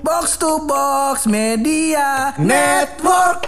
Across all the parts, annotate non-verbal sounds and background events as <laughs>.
Box to Box Media Network.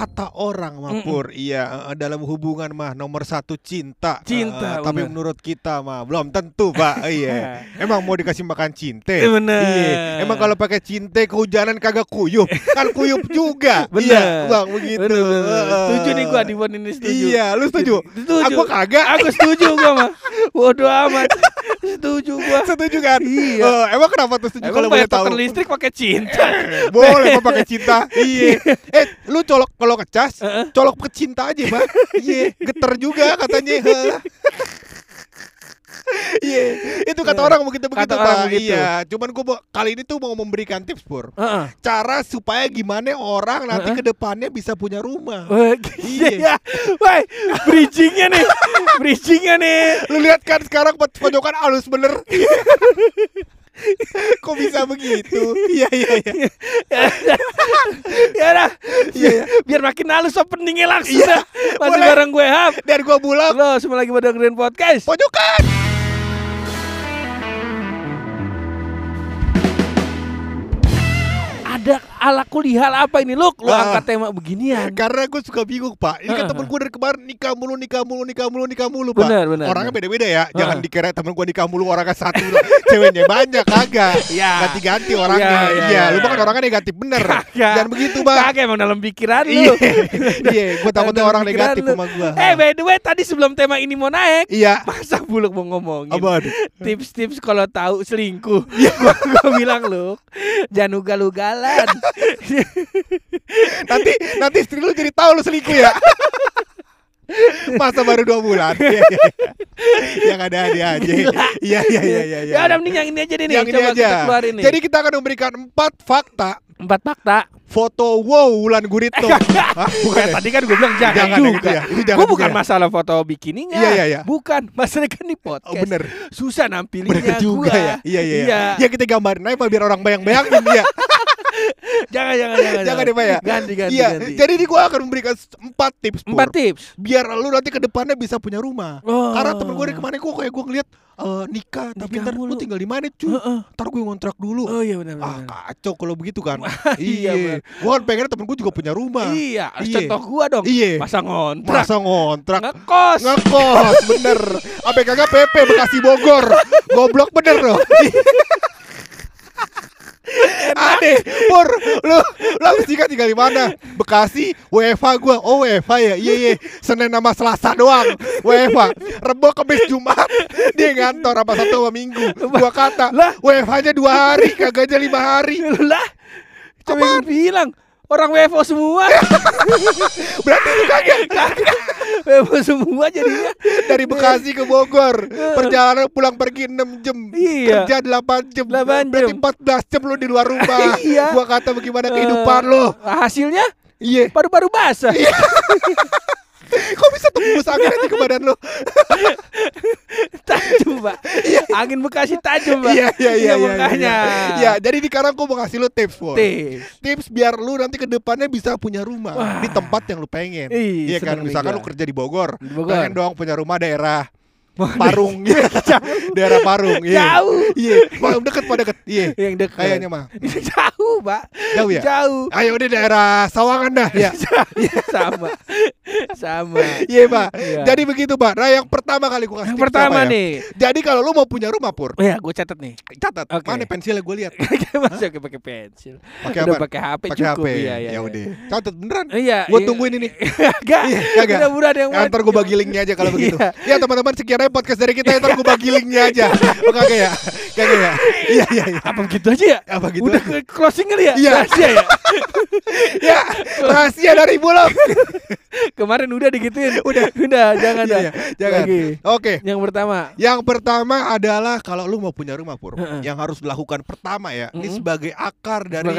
kata orang mah Pur, iya eh, dalam hubungan mah nomor satu cinta. Cinta, Eh, tapi menurut kita mah belum tentu pak. <laughs> iya. Emang mau dikasih makan cinte? Eh, bener. Iya. Emang kalau pakai cinte kehujanan kagak kuyup, kan kuyup juga. Bener. <laughs> Iya, bang begitu. Bener, bener. Eh, Setuju nih gua di ini setuju. Iya, lu setuju? Setuju. Aku kagak. Aku setuju gua mah. <laughs> Bodoh amat. Setuju gua. <laughs> setuju kan? Iya. Eh, emang kenapa tuh setuju kalau boleh tahu? listrik pakai cinta. <laughs> Boleh kok pakai cinta. Iya. <laughs> Eh, lu colok kalau ngecas, colok pakai cinta aja, Pak. Iya, geter juga katanya. <laughs> Iya, itu kata orang begitu begitu, Kata Pak. begitu. Iya, cuman gua mau- kali ini tuh mau memberikan tips, Pur. Heeh. Cara supaya gimana orang nanti Heeh. ke depannya bisa punya rumah. Iya. <laughs> Iya. Wah, bridgingnya nih. Bridgingnya nih. Lu lihat kan sekarang poj- pojokan halus bener. <laughs> <laughs> Kok bisa begitu? Iya, iya, iya. <laughs> ya dah. Iya. Biar makin halus openingnya langsung Iya. Masih bareng gue Hap. Dan gua bulak Lo semua lagi pada dengerin podcast. pojokan. Ala kulihal apa ini Luk? Lu Ah. angkat tema beginian. Karena gue suka bingung pak Ini kan Heeh. temen gue dari kemarin nikah mulu, nikah mulu, nikah mulu, nikah mulu pak Benar, benar, Orangnya beda-beda ya Jangan dikira temen gue nikah mulu orangnya satu. <laughs> Ceweknya banyak, kagak Iya. Ganti-ganti orangnya Iya, Iya, iya, lu iya. kan orangnya negatif bener. Jangan begitu pak Kagak emang dalam pikiran lu. Iya, <laughs> iya gue takutnya orang negatif lu. sama gue Eh by the way tadi sebelum tema ini mau naik Iya Masa buluk mau ngomongin? Tips-tips kalau tahu selingkuh <laughs> gua, gua bilang lu Jangan ugal-ugalan Nanti nanti istri lu jadi tahu lu selingkuh ya Masa baru dua bulan Iya, iya. Yang ada dia aja Iya, iya, iya, iya iya. Ya udah mending yang ini aja deh nih Yang ini Coba aja kita keluarin nih Jadi kita akan memberikan empat fakta Empat fakta Foto wow Wulan Guritno Hah, bukan Eh, ya? tadi kan gue bilang jangan, Jangan juga. gitu ya. Itu jangan Gue juga bukan ya. masalah foto bikininya. Iya, iya, iya. Bukan. Masalah kan di podcast. Oh, bener. Susah nampilinnya Bener juga gua. ya. Iya iya. Iya. iya. Ya kita gambarin aja biar orang bayang-bayangin dia. Jangan jangan jangan. Jangan deh Pak ya. Ganti ganti Iya. ganti. Jadi ini gua akan memberikan empat tips Pur. Empat tips. Biar lu nanti ke depannya bisa punya rumah. Oh. Karena temen gue dari kemarin kok kayak gue ngeliat eh, nikah, tapi Nikah ntar lu tinggal di mana cuy? Heeh. Ntar gue ngontrak dulu. Oh iya benar Ah kacau kalau begitu kan. <laughs> Iya, bener. Gue kan pengen temen gue juga punya rumah. Iya, Iya. contoh gua dong. Iya. Masa ngontrak. Masa ngontrak? Ngekos. Ngekos <laughs> bener. Apa kagak PP Bekasi Bogor. <laughs> Goblok bener loh. Aneh, Pur, lu lu habis nikah tinggal di mana? Bekasi, WFH gua. Oh, WFH ya. Iya, iya. Senin sama Selasa doang. WFH. Rebo Kamis Jumat dia ngantor apa Sabtu sama Minggu. Gua kata, Lah. WFH-nya dua hari, kagaknya lima hari. lah. Coba bilang orang WFO semua. <laughs> Berarti lu kagak <laughs> WFO semua jadinya. dari Bekasi ke Bogor. <laughs> Perjalanan pulang pergi 6 jam. Iya. Kerja 8 jam. 8 Berarti jam. 14 jam lu di luar rumah. Iya. Gua kata bagaimana kehidupan Eh, lo. Hasilnya Iya. baru-baru basah. Kok bisa tembus angin aja ke badan lo? <laughs> tajam pak angin bekasi tajam pak Iya iya iya iya. makanya Iya, jadi di sekarang gua mau kasih lu tips, tips Tips biar lu nanti ke depannya bisa punya rumah Wah. di tempat yang lu pengen. Iya kan, misalkan gua. lu kerja di Bogor, Di Bogor. pengen dong punya rumah daerah Parung, <laughs> iya. daerah Parung, iya. Jauh. Iya, Wah, deket pada deket, iya. yang dekat Kayaknya mah. <laughs> jauh pak Jauh ya? jauh Ayo deh daerah Sawangan dah, ya. <laughs> sama sama Iya pak. Iya. Jadi begitu pak. Nah yang pertama kali gua kasih yang pertama apa ya? nih Jadi kalau lu mau punya rumah pur, oh ya gue catat nih catat. Oke. Mana pensilnya gue lihat. masih oke pakai pensil Pakai udah apa? pakai HP Pakai cukup HP. iya iya ya iya. udah. Catat beneran. iya Gua iya. tungguin ini. Gak, Iya, udah buruan yang Ya, ntar gue bagi linknya aja kalau begitu. Iya. Ya teman-teman sekian aja podcast dari kita. Ntar gue bagi linknya aja. Oh kagak ya? Kagak ya? Iya iya iya. apa begitu aja ya Apa gitu? udah ke closing kali ya Iya. Rahasia ya <laughs> ya rahasia dari Bulog. <laughs> kemarin udah digituin Udah. udah jangan Iya, dah iya. Jangan. Lagi. Oke. yang pertama Yang pertama adalah kalau lu mau punya rumah pur, Heeh. yang harus dilakukan pertama ya, ini Mm-mm. sebagai akar dari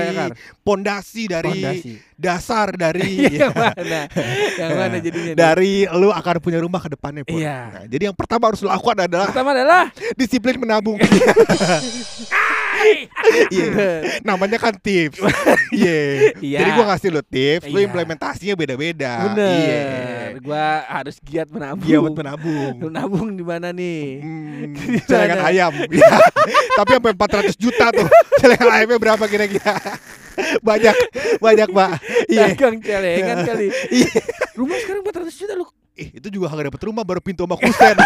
pondasi dari Pondasi. dasar dari <laughs> yang mana yang mana jadinya dari lu akan punya rumah ke depannya pur. Iya. Nah, jadi yang pertama harus lu lakukan adalah pertama adalah disiplin menabung. <laughs> Iya. Namanya kan tips. Iya. Iya. Jadi gua ngasih lu tips, lu Iya. implementasinya beda-beda. Bener. Iya. Gua harus giat menabung. Iya buat menabung. Menabung di mana nih? Hmm, <laughs> celengan ayam. <laughs> Iya. Tapi sampai 400 juta tuh. Celengan ayamnya berapa kira-kira? banyak, banyak, Pak. Iya. Dagang celengan kali. Iya. Rumah sekarang 400 juta lu. Ih, itu juga kagak dapet rumah baru pintu sama kusen. <laughs>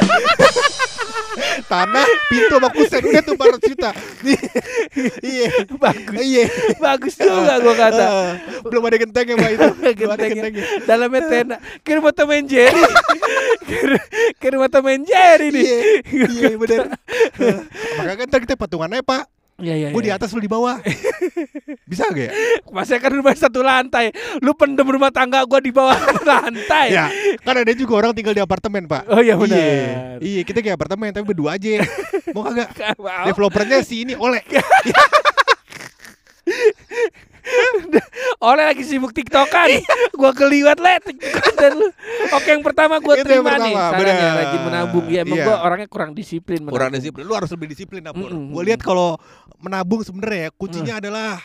Tanah, pintu sama kusen udah tuh 400 juta. <laughs> Iya. Bagus. Iya. Bagus juga gua kata. <laughs> Eh, belum ada gentengnya Pak itu. Belum ada Gentengnya. gentengnya. Dalamnya tenda. Kirim foto main Jerry. Kirim foto main Jerry nih. Iya, iya bener. Eh, Makanya kan ntar kita patungannya Pak. Iya iya. Gue di iya. atas lu di bawah. <laughs> Bisa gak ya? Masa kan rumah satu lantai. Lu pendem rumah tangga gua di bawah <laughs> lantai. Ya, kan ada juga orang tinggal di apartemen, Pak. Oh iya benar. Iya, iya kita kayak apartemen tapi berdua aja. Mau kagak? <laughs> Developernya si ini oleh. Oleh lagi sibuk tiktokan Gua keliwat le tiktokan lu Oke yang pertama yang terima nih pertama, Sarannya benar. rajin menabung Ya emang Iya. gua orangnya kurang disiplin Kurang menabung. disiplin. Lu harus lebih disiplin. Gue lihat kalau menabung sebenarnya ya kuncinya adalah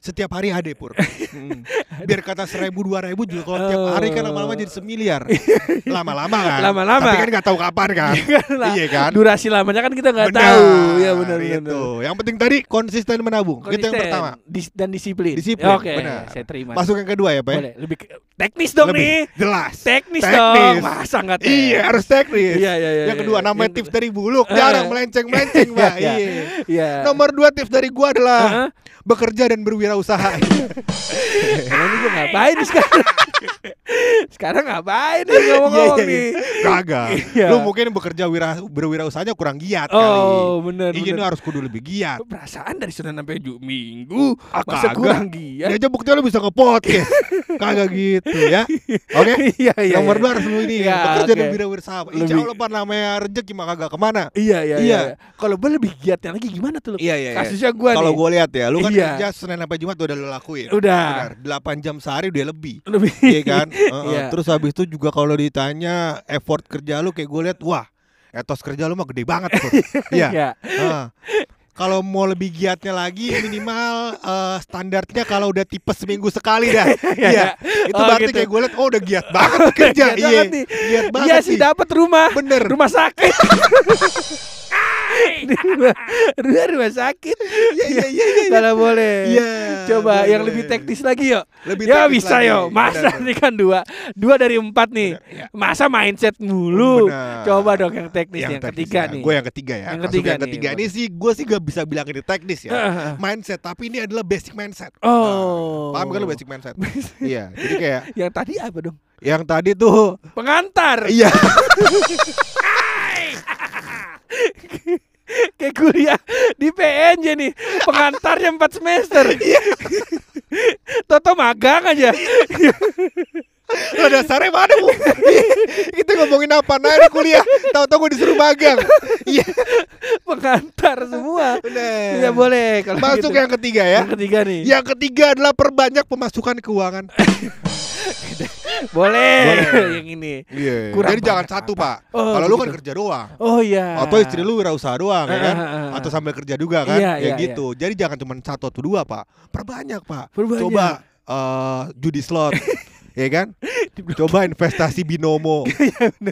setiap hari ada pur <laughs> Mm. biar kata seribu dua ribu juga kalau tiap hari kan lama-lama jadi semiliar <laughs> lama-lama kan Lama-lama. tapi kan nggak tahu kapan kan <laughs> Lah, iya kan Durasi lamanya kan kita nggak tahu Ya benar benar itu yang penting tadi konsisten menabung itu yang Konsisten, pertama dis- dan disiplin. Disiplin, Oke, benar. saya terima. masuk yang kedua ya pak ya? Boleh, lebih teknis dong Lebih nih. jelas Teknis, Teknis. dong. Masa enggak teknis? iya harus teknis Iya, iya, iya, yang kedua iya. namanya Yang tips dari buluk Eh. jarang melenceng melenceng pak Iya, iya Iya. nomor dua tips dari gua adalah bekerja dan berwirausaha <laughs> Emang ini gue ngapain <laughs> sekarang? Sekarang ngapain nih ngomong-ngomong Iya, iya, nih? iya. Kagak. Iya. Lu mungkin bekerja wira, berwirausahanya kurang giat Oh, kali. bener, Ini bener. harus kudu lebih giat. Perasaan dari Senin sampai Jumat Minggu Ah, masa kagak. kurang giat? Ya aja buktinya lu bisa nge-podcast. <laughs> Kagak gitu ya. Oke. Iya, iya. Nomor iya. dua harus lu ini Iya, bekerja oke. dan berwirausaha. Insya Lebih- Allah pan namanya rezeki mah kagak ke mana. Iya, iya, iya. Iya. Kalau gue lebih giatnya lagi gimana tuh? Lu? Iya, iya, iya. Kasusnya gue Kalau gue lihat ya, lu kan Iya. kerja Senin sampai Jumat udah lu lakuin. Udah. Benar. 8 jam sehari udah lebih. lebih. Iya <laughs> kan? Heeh. Iya. Terus habis itu juga kalau ditanya effort kerja lu kayak gue lihat wah, etos kerja lu mah gede banget tuh. <laughs> Iya. Iya. Ah. Kalau mau lebih giatnya lagi minimal eh, standarnya kalau udah tipes seminggu sekali dah. <laughs> Iya. Itu Oh, berarti gitu. kayak gue liat oh udah giat banget kerja. Giat Iya. Giat banget Iya sih dapat rumah. Bener. Rumah sakit. Di rumah, sakit. Iya iya iya iya. Kalau boleh. Iya, Coba yang boleh. lebih teknis lagi yuk. Lebih ya teknis bisa lagi. yo. Masa Benar, ini kan dua, dua dari empat nih. Iya. Masa mindset mulu. Benar. Coba dong yang teknis yang, teknis ketiga ya. nih. Gue yang ketiga ya. Yang ketiga yang ketiga ini sih gue sih gak bisa bilang ini teknis ya. Mindset tapi ini adalah basic mindset. Oh. Nah, paham kan lu basic mindset? <laughs> iya. Jadi kayak Yang tadi apa dong? yang tadi tuh Pengantar. iya. <laughs> <laughs> <laughs> Kayak kuliah di PNJ nih. Pengantarnya 4 semester. Iya. <laughs> Toto magang aja. Lah dasarnya mana bu? <laughs> Kita ngomongin apa nah kuliah? Tahu-tahu gue disuruh magang. Iya. <laughs> Pengantar semua. Bener. Ya boleh kalau Masuk gitu. yang ketiga ya. Yang ketiga nih. Yang ketiga adalah perbanyak pemasukan keuangan. <laughs> Boleh. Boleh. yang ini. Iya. Kurang Jadi jangan banyak satu apa. pak. Oh, Kalau lu kan begitu. kerja doang. Oh iya. Atau istri lu wirausaha doang ya kan? Ah, ah, ah. Atau sambil kerja juga kan? Iya, ya iya, gitu. Jadi jangan cuma satu atau dua pak. Perbanyak pak. Perbanyak. Coba eh, judi slot. <laughs> ya kan? Coba investasi binomo.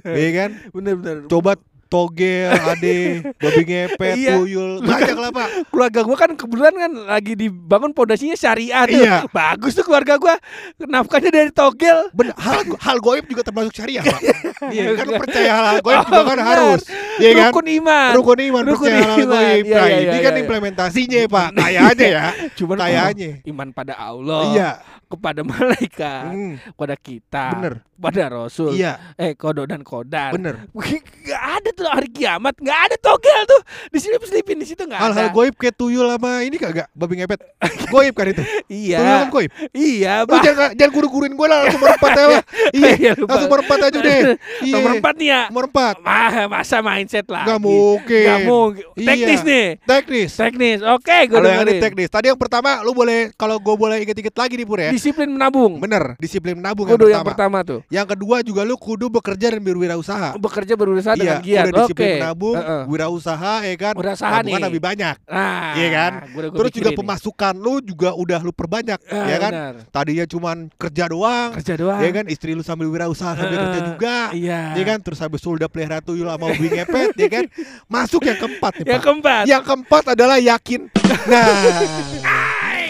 Iya kan? Bener bener. Coba togel, ade, babi ngepet, Iya. tuyul, banyak lah pak. keluarga gua kan kebetulan kan lagi dibangun pondasinya syariah tuh. Iya. Bagus tuh keluarga gua. Nafkahnya dari togel. Bener, hal hal goib juga termasuk syariah pak. Iya kan Iya. percaya hal goib Oh, juga kan harus, iya kan? Rukun iman. Rukun iman Rukun percaya hal iman. goib. Iya, Nah iya, ini iya, kan iya. implementasinya pak, kayaknya ya, <laughs> Cuman kayaknya. iman pada Allah. Iya, Kepada <laughs> malaikat. Hmm, Kepada kita. bener, Pada Rasul. iya, Eh kodok dan kodar. bener. <laughs> Gak ada tuh hari kiamat, gak ada togel tuh. Di sini selipin di situ gak ada. Hal-hal goib kayak tuyul sama ini kagak, babi ngepet, goib kan itu. <laughs> Iya. Tuyul kan goib. Iya, Lu Pak. jangan jangan kuru-kuruin gue lah langsung merempat ya lah. <laughs> Iya, Iya, langsung merempat aja deh. <laughs> Iya. Nomor empat nih ya. Nomor empat. Mah, masa mindset lah. Nggak mungkin. Gak mungkin. Iya. Teknis nih. Teknis. Teknis. Oke, gue Kalau yang ini teknis. Tadi yang pertama lu boleh kalau gue boleh inget-inget lagi nih Pur ya. disiplin menabung. Bener, disiplin menabung Kudu yang yang pertama. pertama tuh. Yang kedua juga lu kudu bekerja dan berwirausaha. Bekerja berusaha dengan giat. Iya, udah menabung, Heeh. wirausaha ya kan. Wirausaha nih. lebih banyak. Nah, Iya kan? gua udah- gua Terus juga pikirin nih. pemasukan lu juga udah lu perbanyak, Ah, ya kan? benar. Tadinya cuman kerja doang, Kerja doang. ya kan? Istri lu sambil wirausaha sambil kerja juga, Iya. ya kan? Terus habis itu udah pelihara tuyul sama ubi ngepet, ya kan? Masuk yang keempat nih, Yang keempat. Yang keempat adalah yakin. Nah, <laughs>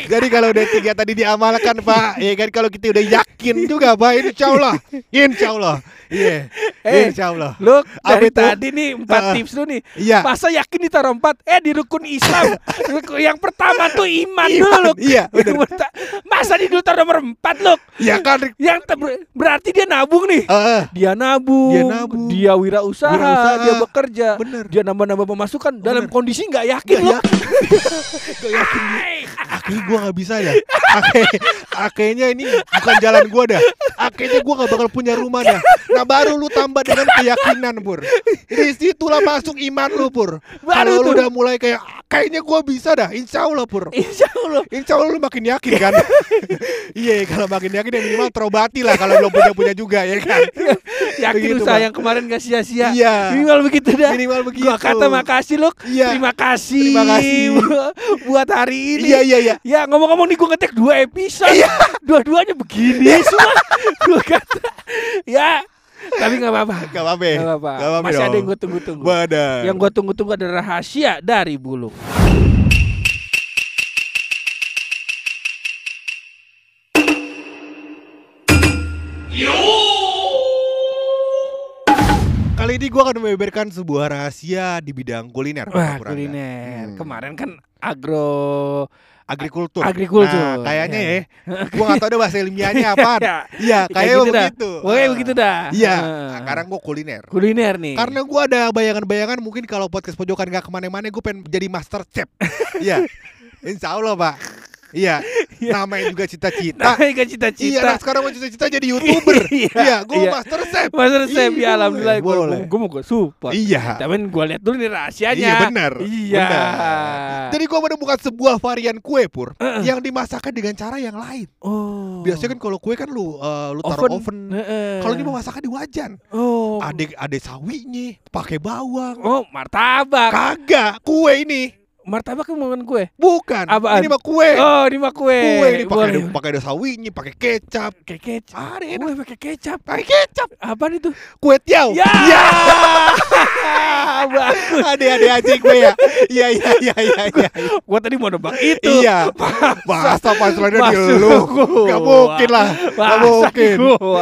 jadi kalau udah tiga tadi diamalkan Pak, ya kan? Kalau kita udah yakin juga Pak, insya Allah, insya Allah, iya, Eh, insya Allah. Lu dari itu? tadi nih empat Heeh. tips lu nih. Iya. Masa yakin ditaruh empat? Eh di rukun Islam <laughs> yang pertama tuh iman, Iman, dulu. Iya, perta- Masa di dulu taruh nomor empat lu? Ya kan? Yang berarti dia nabung nih. Heeh. Dia nabung, Dia nabung. dia wirausaha, Wirausaha. dia bekerja, Bener. dia nambah-nambah pemasukan dalam Bener. kondisi nggak yakin Gak lu. <laughs> yakin. Gak yakin. Akhirnya gue gak bisa dah. Akhirnya, ini bukan jalan gue dah. Akhirnya gue gak bakal punya rumah dah. Nah baru lu tambah dengan keyakinan pur. Di situlah masuk iman lu pur. Kalau lu udah mulai kayak kayaknya gue bisa dah. Insya Allah pur. Insya Allah. Insya Allah lu makin yakin kan. <laughs> Iya kalau makin yakin ya minimal terobati lah kalau belum punya punya juga ya kan. <laughs> <laughs> Yakin Begitu, usaha Pak. yang kemarin gak sia-sia. Iya. Minimal begitu dah. Minimal begitu. Gua kata makasih lu. Iya. Terima kasih. Terima kasih. bu- <laughs> buat hari ini. Iya iya iya. Ya ngomong-ngomong nih gue ngetek dua episode Dua-duanya begini semua <laughs> Gue kata Ya Tapi gak apa-apa Gak apa-apa. Gak apa-apa Masih ada dong. yang gue tunggu-tunggu Badan. Yang gue tunggu-tunggu adalah rahasia dari bulu Kali ini gue akan membeberkan sebuah rahasia di bidang kuliner. Wah Puranda. kuliner Hmm. Kemarin kan agro Agrikultur. Agrikultur. Nah, kayaknya Ya. ya. Gue gak tau deh bahasa ilmiahnya <laughs> apa. Ya, Iya, kayak kayaknya gitu begitu. Pokoknya Ah. begitu dah Iya. Ah. Nah, sekarang gue kuliner. Kuliner nih Karena gue ada bayangan-bayangan mungkin kalau podcast pojokan gak ke mana-mana gue pengen jadi master chef. <laughs> Iya. Insya Allah pak. Iya. Namanya juga cita-cita. Namanya Iya, cita-cita nah sekarang gue cita-cita jadi youtuber. <laughs> Iya, Iya, gue iya. master chef. Master Chef Iya, ya alhamdulillah gue gue mau gue support. Iya. Tapi gue lihat dulu nih rahasianya. Iya benar. Iya. benar. Jadi gue menemukan sebuah varian kue pur Heeh. yang dimasakkan dengan cara yang lain. oh. Biasanya kan kalau kue kan lu uh, lu taruh oven. Heeh. Kalau ini mau di wajan. Oh. Ada ada sawinya, pakai bawang. Oh, martabak. Kagak, kue ini. Martabak kan bukan kue. Bukan. Apaan? Ini mah kue. Oh, ini mah kue. Kue ini pakai ada, pakai ada sawinya, pakai kecap. Kayak kecap. Ada enak. Kue pakai kecap. Pakai kecap. Apaan itu? Kue tiaw. Ya. <laughs> Ya. <laughs> Bagus. Ada-ada aja gue ya. Iya iya iya iya iya. Gua tadi mau nebak itu. Iya. Bahasa panselannya di lu. Gak mungkin lah. Gak mungkin.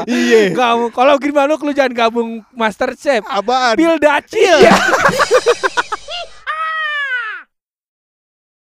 Iya. Kamu kalau gimana lu jangan gabung Master Chef. Apaan? Pil dacil. <laughs>